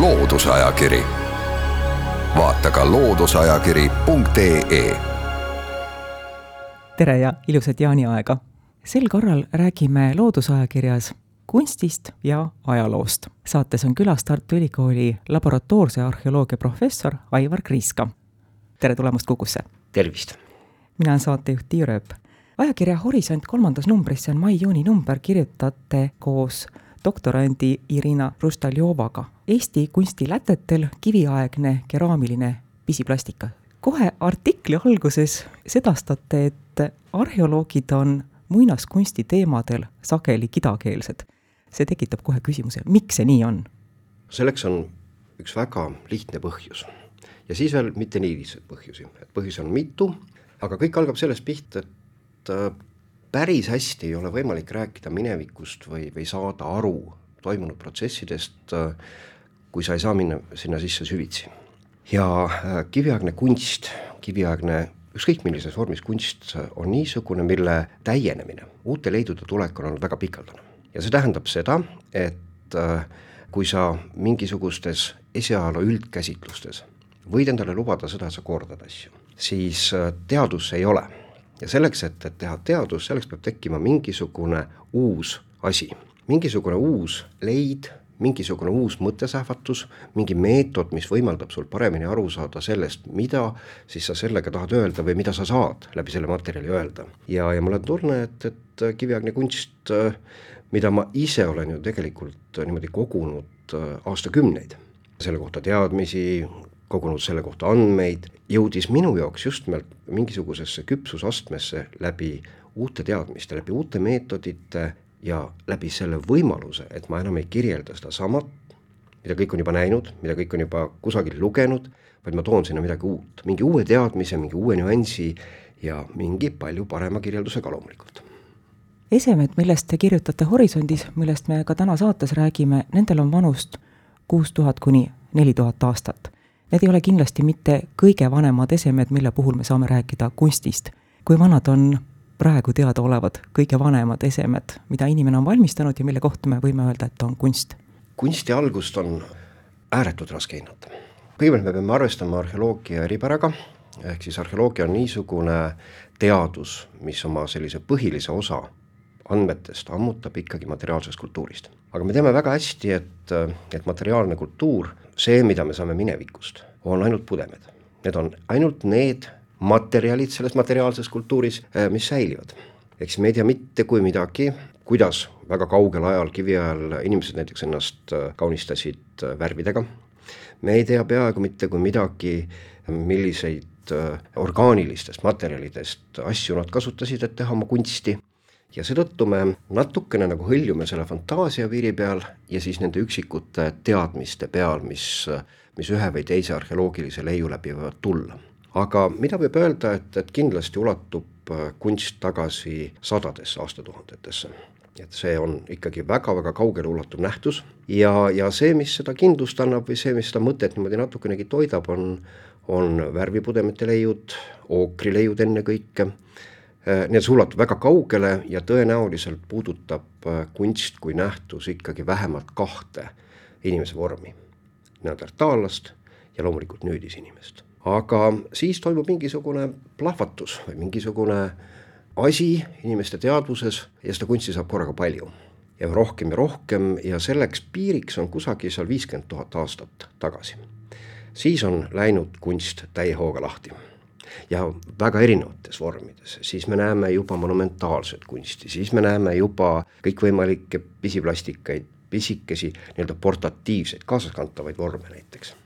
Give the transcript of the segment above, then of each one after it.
Loodusajakiri, vaata ka looduseajakiri.ee. tere ja ilusat jaaniaega! sel korral räägime Loodusajakirjas kunstist ja ajaloost. saates on külas Tartu Ülikooli laboratoorse arheoloogia professor Aivar Kriiska. tere tulemast Kukusse! tervist! mina olen saatejuht Tiia Rööp. ajakirja Horisont kolmandas numbris, see on mai-juuni number, kirjutate koos doktorandi Irina Rustaljovaga Eesti kunstilätetel kiviaegne keraamiline pisiplastika. kohe artikli alguses sedastate, et arheoloogid on muinaskunsti teemadel sageli kidakeelsed. see tekitab kohe küsimuse, miks see nii on? selleks on üks väga lihtne põhjus ja siis veel mitte nii lihtsaid põhjusi, et põhjusi on mitu, aga kõik algab sellest pihta, et äh, päris hästi ei ole võimalik rääkida minevikust või, või saada aru toimunud protsessidest, äh, kui sa ei saa minna sinna sisse süvitsi. ja äh, kiviaegne kunst, kiviaegne ükskõik millises vormis kunst on niisugune, mille täienemine, uute leidude tulek on olnud väga pikaldane. ja see tähendab seda, et äh, kui sa mingisugustes esiajaloo üldkäsitlustes võid endale lubada seda, et sa kordad asju, siis teadus ei ole ja selleks, et, et teha teadus, selleks peab tekkima mingisugune uus asi, mingisugune uus leid, mingisugune uus mõttesähvatus, mingi meetod, mis võimaldab sul paremini aru saada sellest, mida siis sa sellega tahad öelda või mida sa saad läbi selle materjali öelda. ja, ja mul on tunne, et, et kiviaegne kunst, mida ma ise olen ju tegelikult niimoodi kogunud aastakümneid, selle kohta teadmisi, kogunud selle kohta andmeid, jõudis minu jaoks just nimelt mingisugusesse küpsusastmesse läbi uute teadmiste, läbi uute meetodite ja läbi selle võimaluse, et ma enam ei kirjelda sedasamat, mida kõik on juba näinud, mida kõik on juba kusagil lugenud, vaid ma toon sinna midagi uut, mingi uue teadmise, mingi uue nüansi ja mingi palju parema kirjeldusega loomulikult. esemed, millest te kirjutate Horisondis, millest me ka täna saates räägime, nendel on vanust kuus tuhat kuni neli tuhat aastat Need ei ole kindlasti mitte kõige vanemad esemed, mille puhul me saame rääkida kunstist. kui vanad on praegu teadaolevad kõige vanemad esemed, mida inimene on valmistanud ja mille kohta me võime öelda, et on kunst? kunsti algust on ääretult raske hinnata. kõigepealt me peame arvestama arheoloogia eripäraga, ehk siis arheoloogia on niisugune teadus, mis oma sellise põhilise osa andmetest ammutab ikkagi materiaalsest kultuurist. aga me teame väga hästi, et, et materiaalne kultuur see, mida me saame minevikust, on ainult pudemed. Need on ainult need materjalid selles materiaalses kultuuris, äh, mis säilivad. siis me ei tea mitte kui midagi, kuidas väga kaugel ajal, kiviajal inimesed näiteks ennast äh, kaunistasid äh, värvidega, me ei tea peaaegu mitte kui midagi, milliseid orgaanilistest materjalidest asju nad kasutasid, et teha oma kunsti ja seetõttu me natukene nagu hõljume selle fantaasiapiiri peal ja siis nende üksikute teadmiste peal, mis, mis ühe või teise arheoloogilise leiu läbi võivad tulla. aga mida võib öelda, et, et kindlasti ulatub äh, kunst tagasi sadadesse aastatuhandetesse. Et see on ikkagi väga-väga kaugele ulatuv nähtus. Ja, ja see, mis seda kindlust annab või see, mis seda mõtet niimoodi natukenegi toidab, on, on värvipudemete leiud, ookrileiud ennekõike nii et see ulatub väga kaugele ja tõenäoliselt puudutab äh, kunst kui nähtus ikkagi vähemalt kahte inimese vormi. neandertaallast ja loomulikult nüüdisinimest. aga siis toimub mingisugune plahvatus või mingisugune asi inimeste teadvuses ja seda kunsti saab korraga palju. ja rohkem ja rohkem ja selleks piiriks on kusagil seal viiskümmend tuhat aastat tagasi. siis on läinud kunst täie hooga lahti ja väga erinevates vormides, siis me näeme juba monumentaalset kunsti, siis me näeme juba kõikvõimalikke pisiplastikaid, pisikesi nii-öelda portatiivseid, kaasaskantavaid vorme näiteks.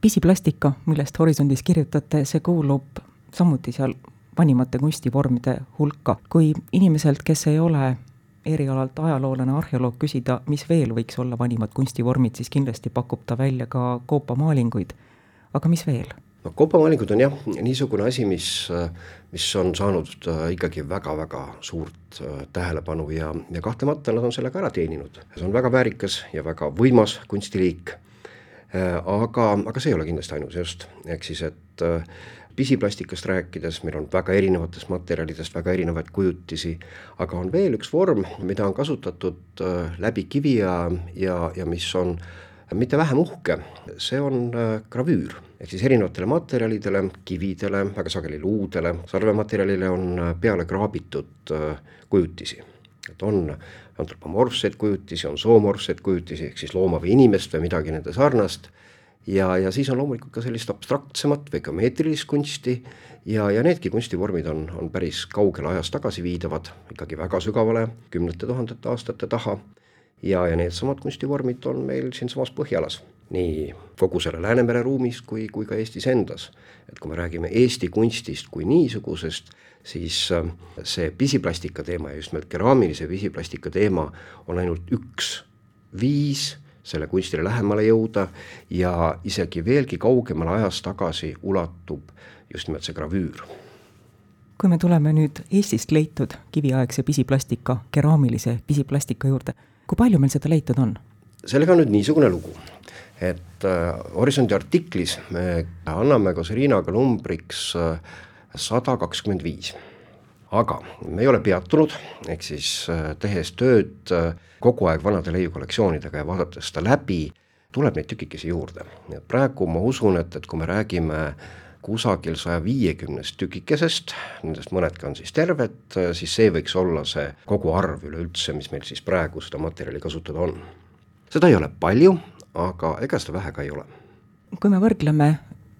pisiplastika, millest Horisondis kirjutate, see kuulub samuti seal vanimate kunstivormide hulka. kui inimeselt, kes ei ole erialalt ajaloolane, arheoloog küsida, mis veel võiks olla vanimad kunstivormid, siis kindlasti pakub ta välja ka koopamaalinguid. aga mis veel? No kopamaalingud on jah, niisugune asi, mis, mis on saanud äh, ikkagi väga-väga suurt äh, tähelepanu ja, ja kahtlemata nad on selle ka ära teeninud. see on väga väärikas ja väga võimas kunstiliik, äh, aga, aga see ei ole kindlasti ainus just, ehk siis et pisiplastikast rääkides, meil on väga erinevatest materjalidest väga erinevaid kujutisi, aga on veel üks vorm, mida on kasutatud läbi kiviaja ja, ja mis on mitte vähem uhke, see on äh, gravüür, ehk siis erinevatele materjalidele, kividele, väga sageli luudele, sarvematerjalile on äh, peale kraabitud kujutisi. et on antropomorfseid kujutisi, on zoomorfseid kujutisi, ehk siis looma või inimest või midagi nende sarnast, ja, ja siis on loomulikult ka sellist abstraktsemat või geomeetrilist kunsti. Ja, ja needki kunstivormid on, on päris kaugele ajas tagasiviidavad, ikkagi väga sügavale, kümnete tuhandete aastate taha, ja, ja needsamad kunstivormid on meil siinsamas Põhjalas, nii kogu selle Läänemere ruumis kui, kui ka Eestis endas. et kui me räägime Eesti kunstist kui niisugusest, siis äh, see pisiplastika teema ja just nimelt keraamilise pisiplastika teema on ainult üks viis selle kunstile lähemale jõuda ja isegi veelgi kaugemale ajas tagasi ulatub just nimelt see gravüür. kui me tuleme nüüd Eestist leitud kiviaegse pisiplastika, keraamilise pisiplastika juurde, kui palju meil seda leitud on? sellega on nüüd niisugune lugu, et äh, Horisondi artiklis me anname koos Riinaga numbriks äh, sada kakskümmend viis. aga me ei ole peatunud, ehk siis äh, tehes tööd kogu aeg vanade leiukollektsioonidega ja vaadates seda läbi, tuleb neid tükikesi juurde, nii et praegu ma usun, et, et kui me räägime kusagil saja viiekümnest tükikesest, nendest mõnedki on siis terved, siis see võiks olla see koguarv üleüldse, mis meil siis praegu seda materjali kasutada on. seda ei ole palju, aga ega seda vähe ka ei ole. kui me võrdleme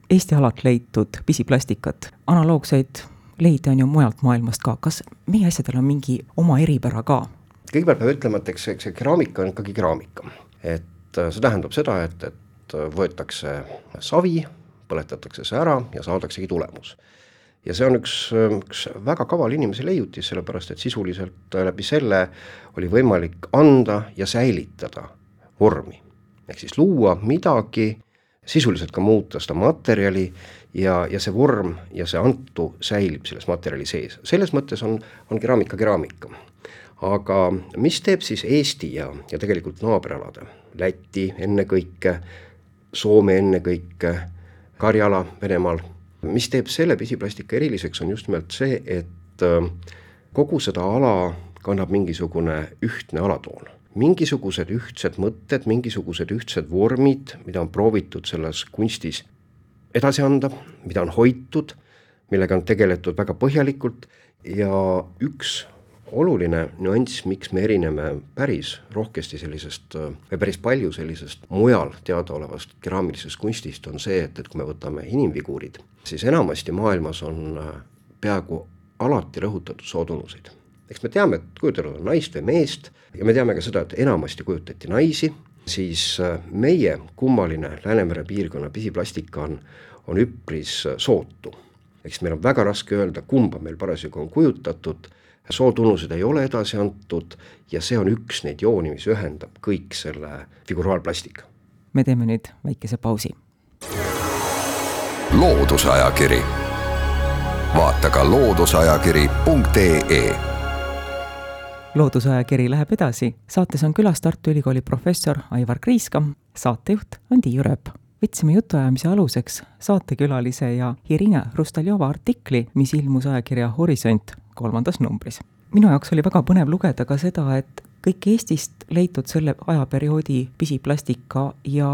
Eesti alalt leitud pisiplastikat, analoogseid leide on ju mujalt maailmast ka, kas meie asjadel on mingi oma eripära ka? kõigepealt peab ütlema, et eks, eks see keraamika on ikkagi keraamika. et äh, see tähendab seda, et, et äh, võetakse savi, põletatakse see ära ja saadaksegi tulemus. ja see on üks, üks väga kaval inimese leiutis, sellepärast et sisuliselt läbi selle oli võimalik anda ja säilitada vormi. ehk siis luua midagi, sisuliselt ka muuta seda materjali ja, ja see vorm ja see antu säilib selles materjali sees, selles mõttes on, on keraamika keraamika aga mis teeb siis Eesti ja, ja tegelikult naaberalade, Läti ennekõike, Soome ennekõike, Karjala Venemaal, mis teeb selle pisiplastika eriliseks, on just nimelt see, et äh, kogu seda ala kannab mingisugune ühtne alatoon. mingisugused ühtsed mõtted, mingisugused ühtsed vormid, mida on proovitud selles kunstis edasi anda, mida on hoitud, millega on tegeletud väga põhjalikult ja üks oluline nüanss, miks me erineme päris rohkesti sellisest või päris palju sellisest mujal teadaolevast keraamilisest kunstist, on see, et, et kui me võtame inimfiguurid, siis enamasti maailmas on äh, peaaegu alati rõhutatud sootunnuseid. eks me teame, et kujutatud on naist või meest ja me teame ka seda, et enamasti kujutati naisi, siis äh, meie kummaline Läänemere piirkonna pisiplastika on, on üpris äh, sootu. eks meil on väga raske öelda, kumba meil parasjagu on kujutatud sootunnused ei ole edasi antud ja see on üks neid jooni, mis ühendab kõik selle figuraalplastika. me teeme nüüd väikese pausi. loodusajakiri, vaata ka looduseajakiri.ee loodusajakiri läheb edasi, saates on külas Tartu Ülikooli professor Aivar Kriiska, saatejuht on Tiiu Rööp. Võtsime jutuajamise aluseks saatekülalise ja Irina Rustaljova artikli, mis ilmus ajakirja Horisont kolmandas numbris. minu jaoks oli väga põnev lugeda ka seda, et kõik Eestist leitud selle ajaperioodi pisiplastika ja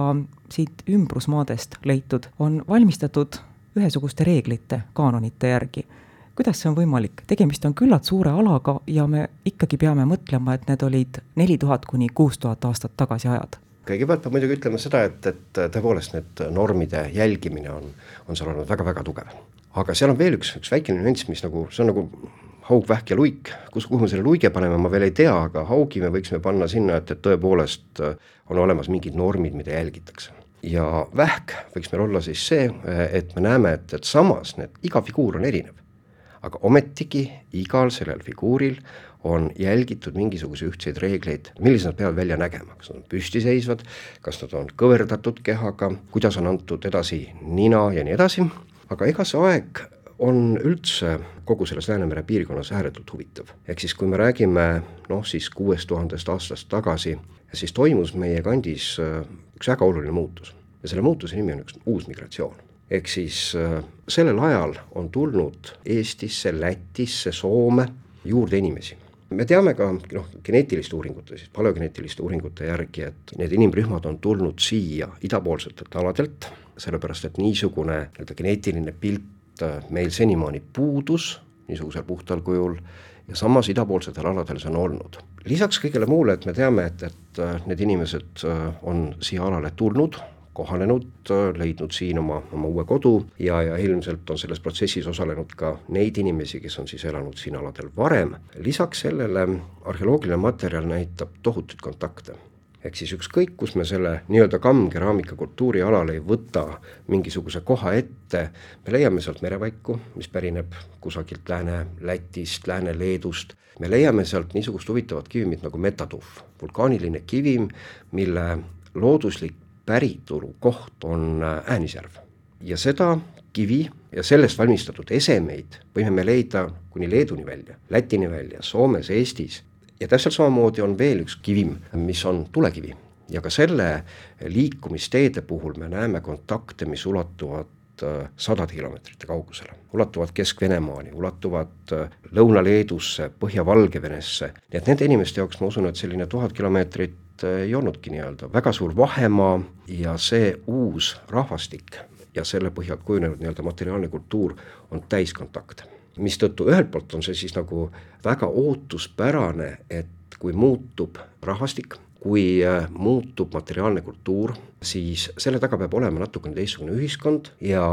siit ümbrusmaadest leitud on valmistatud ühesuguste reeglite, kaanonite järgi. kuidas see on võimalik, tegemist on küllalt suure alaga ja me ikkagi peame mõtlema, et need olid neli tuhat kuni kuus tuhat aastat tagasi ajad kõigepealt peab muidugi ütlema seda, et, et tõepoolest need normide jälgimine on, on seal olnud väga-väga tugev. aga seal on veel üks, üks väike nüanss, mis nagu, see on nagu haug, vähk ja luik, kus, kuhu me selle luige paneme, ma veel ei tea, aga haugi me võiksime panna sinna, et, et tõepoolest äh, on olemas mingid normid, mida jälgitakse. ja vähk võiks meil olla siis see, äh, et me näeme, et, et samas need, iga figuur on erinev. aga ometigi igal sellel figuuril on jälgitud mingisuguse ühtseid reegleid, millised nad peavad välja nägema, kas nad on püstiseisvad, kas nad on kõverdatud kehaga, kuidas on antud edasi nina ja nii edasi, aga ega see aeg on üldse kogu selles Läänemere piirkonnas ääretult huvitav. ehk siis, kui me räägime noh, siis kuuest tuhandest aastast tagasi, siis toimus meie kandis äh, üks väga oluline muutus ja selle muutuse nimi on üks uus migratsioon. ehk siis äh, sellel ajal on tulnud Eestisse, Lätisse, Soome juurde inimesi me teame ka noh, geneetiliste uuringute, siis paleogeneetiliste uuringute järgi, et need inimrühmad on tulnud siia idapoolsetelt aladelt, sellepärast et niisugune nii-öelda geneetiline pilt meil senimaani puudus niisugusel puhtal kujul ja samas idapoolsetel aladel see on olnud. lisaks kõigele muule, et me teame, et, et äh, need inimesed äh, on siia alale tulnud, kohanenud, leidnud siin oma, oma uue kodu ja, ja ilmselt on selles protsessis osalenud ka neid inimesi, kes on siis elanud siin aladel varem. lisaks sellele arheoloogiline materjal näitab tohutuid kontakte ehk siis ükskõik, kus me selle nii-öelda kammkeraamika kultuurialal ei võta mingisuguse koha ette, me leiame sealt merevaiku, mis pärineb kusagilt Lääne-Lätist, Lääne-Leedust, me leiame sealt niisugust huvitavat kivimit nagu metatuff, vulkaaniline kivim, mille looduslik päritolu koht on äh, Äänisjärv. ja seda kivi ja sellest valmistatud esemeid võime me leida kuni Leeduni välja, Lätini välja, Soomes, Eestis ja täpselt samamoodi on veel üks kivim, mis on tulekivi. ja ka selle liikumisteede puhul me näeme kontakte, mis ulatuvad äh, sadade kilomeetrite kaugusele, ulatuvad Kesk-Venemaani, ulatuvad äh, Lõuna-Leedusse, Põhja-Valgevenesse, nii et nende inimeste jaoks ma usun, et selline tuhat kilomeetrit ei olnudki nii-öelda väga suur vahemaa ja see uus rahvastik ja selle põhjal kujunenud nii-öelda materiaalne kultuur on täiskontakte mistõttu ühelt poolt on see siis nagu väga ootuspärane, et kui muutub rahvastik, kui äh, muutub materiaalne kultuur, siis selle taga peab olema natukene teistsugune ühiskond ja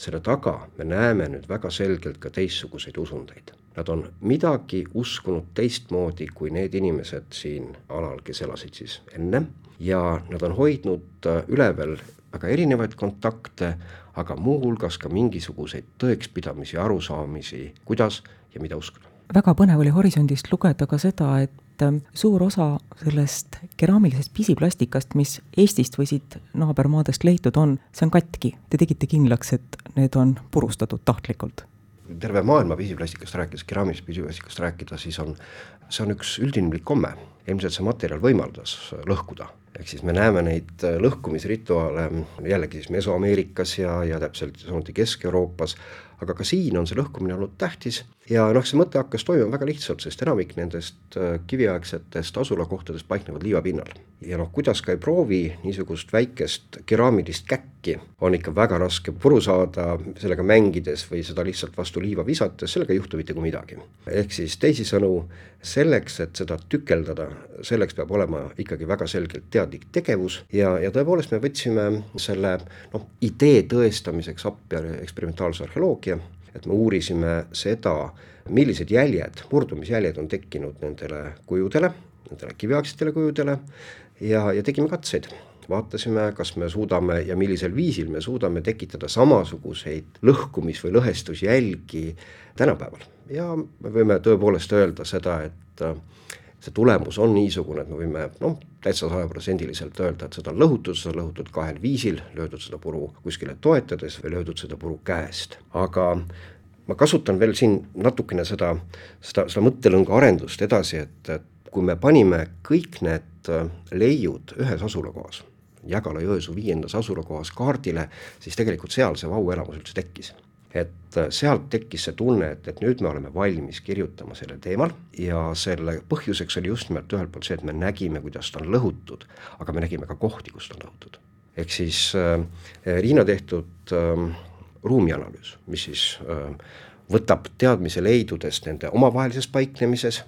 selle taga me näeme nüüd väga selgelt ka teistsuguseid usundeid. Nad on midagi uskunud teistmoodi kui need inimesed siin alal, kes elasid siis enne ja nad on hoidnud äh, üleval väga erinevaid kontakte, aga muuhulgas ka mingisuguseid tõekspidamisi, arusaamisi, kuidas ja mida uskuda. väga põnev oli Horisondist lugeda ka seda, et ähm, suur osa sellest keraamilisest pisiplastikast, mis Eestist või siit naabermaadest leitud on, see on katki. Te tegite kindlaks, et need on purustatud tahtlikult terve maailma pisiplastikast rääkides, keraamilisest pisiplastikast rääkida, siis on, see on üks üldinimlik komme. ilmselt see materjal võimaldas lõhkuda ehk siis me näeme neid äh, lõhkumisrituaale jällegi siis Mesoameerikas ja, ja täpselt samuti Kesk-Euroopas, aga ka siin on see lõhkumine olnud tähtis ja noh, see mõte hakkas toimuma väga lihtsalt, sest enamik nendest äh, kiviaegsetest asulakohtadest paiknevad liivapinnal. ja noh, kuidas ka ei proovi niisugust väikest keraamilist käkki, on ikka väga raske puru saada sellega mängides või seda lihtsalt vastu liiva visates, sellega ei juhtu mitte kui midagi. ehk siis teisisõnu, selleks, et seda tükeldada, selleks peab olema ikkagi väga selgelt teadlik tegevus ja, ja tõepoolest me võtsime selle noh, idee tõestamiseks appi eksperimentaalse arheoloogia, et me uurisime seda, millised jäljed, murdumisjäljed on tekkinud nendele kujudele, nendele kiviaegsetele kujudele ja, ja tegime katseid. Vaatasime, kas me suudame ja millisel viisil me suudame tekitada samasuguseid lõhkumis- või lõhestusjälgi tänapäeval. Ja me võime tõepoolest öelda seda, et see tulemus on niisugune, et me võime noh, täitsa sajaprotsendiliselt öelda, et seda on lõhutud, seda on lõhutud kahel viisil, löödud seda puru kuskile toetades või löödud seda puru käest, aga ma kasutan veel siin natukene seda, seda, seda mõttelõnga arendust edasi, et, et kui me panime kõik need äh, leiud ühes asulakohas, Jägala-Jõesuu viiendas asulakohas kaardile, siis tegelikult seal see vauelamus üldse tekkis et äh, sealt tekkis see tunne, et, et nüüd me oleme valmis kirjutama sellel teemal ja selle põhjuseks oli just nimelt ühelt poolt see, et me nägime, kuidas ta on lõhutud, aga me nägime ka kohti, kus ta on lõhutud. ehk siis äh, Riina tehtud äh, ruumianalüüs, mis siis äh, võtab teadmise leidudest nende omavahelises paiknemises,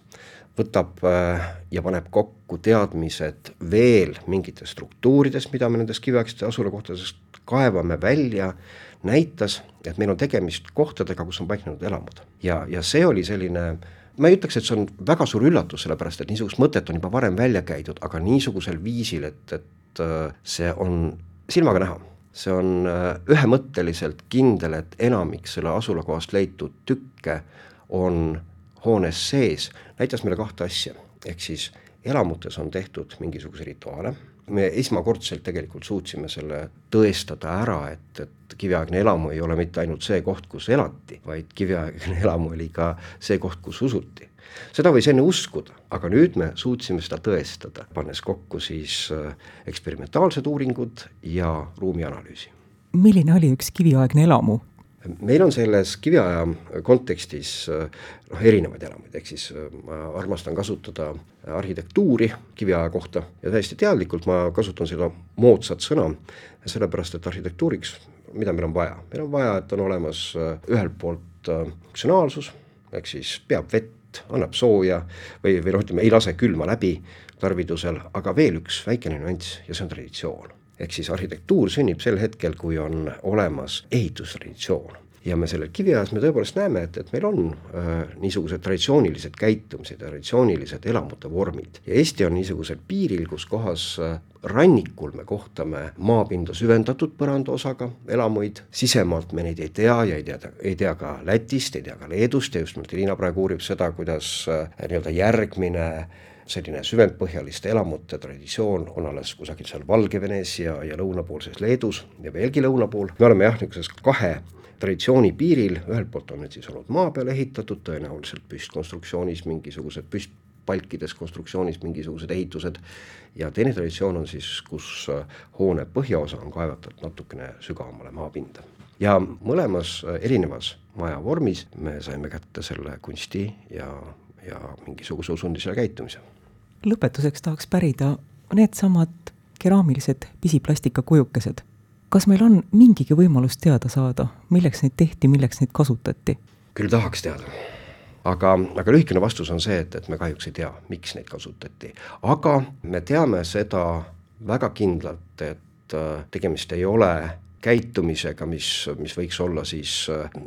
võtab äh, ja paneb kokku teadmised veel mingitest struktuuridest, mida me nendest kiviaegsetest asulakohtadest kaevame välja näitas, et meil on tegemist kohtadega, kus on paiknenud elamud ja, ja see oli selline ma ei ütleks, et see on väga suur üllatus, sellepärast et niisugust mõtet on juba varem välja käidud, aga niisugusel viisil, et, et äh, see on silmaga näha. see on äh, ühemõtteliselt kindel, et enamik selle asulakohast leitud tükke on hoones sees, näitas meile kahte asja, ehk siis elamutes on tehtud mingisuguseid rituaale me esmakordselt tegelikult suutsime selle tõestada ära, et, et kiviaegne elamu ei ole mitte ainult see koht, kus elati, vaid kiviaegne elamu oli ka see koht, kus usuti. seda võis enne uskuda, aga nüüd me suutsime seda tõestada, pannes kokku siis äh, eksperimentaalsed uuringud ja ruumianalüüsi. milline oli üks kiviaegne elamu? Meil on selles kiviaja kontekstis noh, erinevaid elamuid, ehk siis ma armastan kasutada arhitektuuri kiviaja kohta ja täiesti teadlikult ma kasutan seda moodsat sõna, sellepärast et arhitektuuriks, mida meil on vaja, meil on vaja, et on olemas ühelt poolt funktsionaalsus, ehk siis peab vett, annab sooja või, või noh, ütleme ei lase külma läbi tarvidusel, aga veel üks väikene nüanss ja see on traditsioon ehk siis arhitektuur sünnib sel hetkel, kui on olemas ehitustraditsioon ja me sellel kiviajas me tõepoolest näeme, et, et meil on äh, niisugused traditsioonilised käitumised ja traditsioonilised elamute vormid. Ja Eesti on niisugusel piiril, kus kohas äh, rannikul me kohtame maapinda süvendatud põrandaosaga elamuid, sisemaalt me neid ei tea ja ei tea, ei tea ka Lätist, ei tea ka Leedust ja just nimelt Liina praegu uurib seda, kuidas äh, nii-öelda järgmine selline süvendpõhjaliste elamute traditsioon on alles kusagil seal Valgevenes ja, ja lõunapoolses Leedus ja veelgi lõuna pool, me oleme jah, niisuguses kahe traditsiooni piiril, ühelt poolt on need siis olnud maa peal ehitatud, tõenäoliselt püstkonstruktsioonis mingisugused püstpalkides konstruktsioonis mingisugused ehitused, ja teine traditsioon on siis, kus hoone põhjaosa on kaevatud natukene sügavamale maapinda. ja mõlemas erinevas maja vormis me saime kätte selle kunsti ja, ja mingisuguse usundise käitumise lõpetuseks tahaks pärida needsamad keraamilised pisiplastikakujukesed. kas meil on mingigi võimalus teada saada, milleks neid tehti, milleks neid kasutati? küll tahaks teada. aga, aga lühikene vastus on see, et, et me kahjuks ei tea, miks neid kasutati. aga me teame seda väga kindlalt, et äh, tegemist ei ole käitumisega, mis, mis võiks olla siis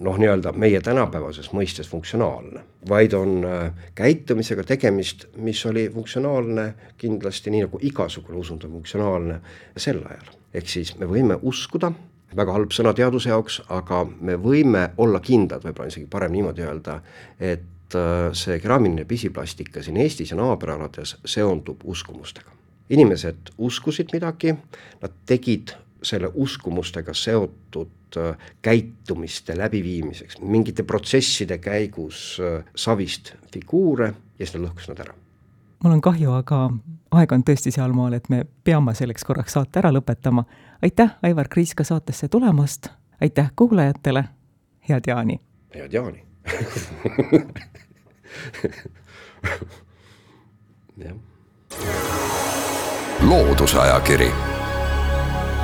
noh, nii-öelda meie tänapäevases mõistes funktsionaalne, vaid on äh, käitumisega tegemist, mis oli funktsionaalne kindlasti nii nagu igasugune usund on funktsionaalne sel ajal. ehk siis me võime uskuda, väga halb sõna teaduse jaoks, aga me võime olla kindlad, võib-olla isegi parem niimoodi öelda, et äh, see keraamiline pisiplastika siin Eestis ja naaberalades seondub uskumustega inimesed uskusid midagi, nad tegid selle uskumustega seotud äh, käitumiste läbiviimiseks, mingite protsesside käigus äh, savist figuure ja siis ta lõhkus nad ära. mul on kahju, aga aeg on tõesti sealmaal, et me peame selleks korraks saate ära lõpetama. aitäh, Aivar Kriiska saatesse tulemast, aitäh kuulajatele, head jaani! head jaani jah. loodusajakiri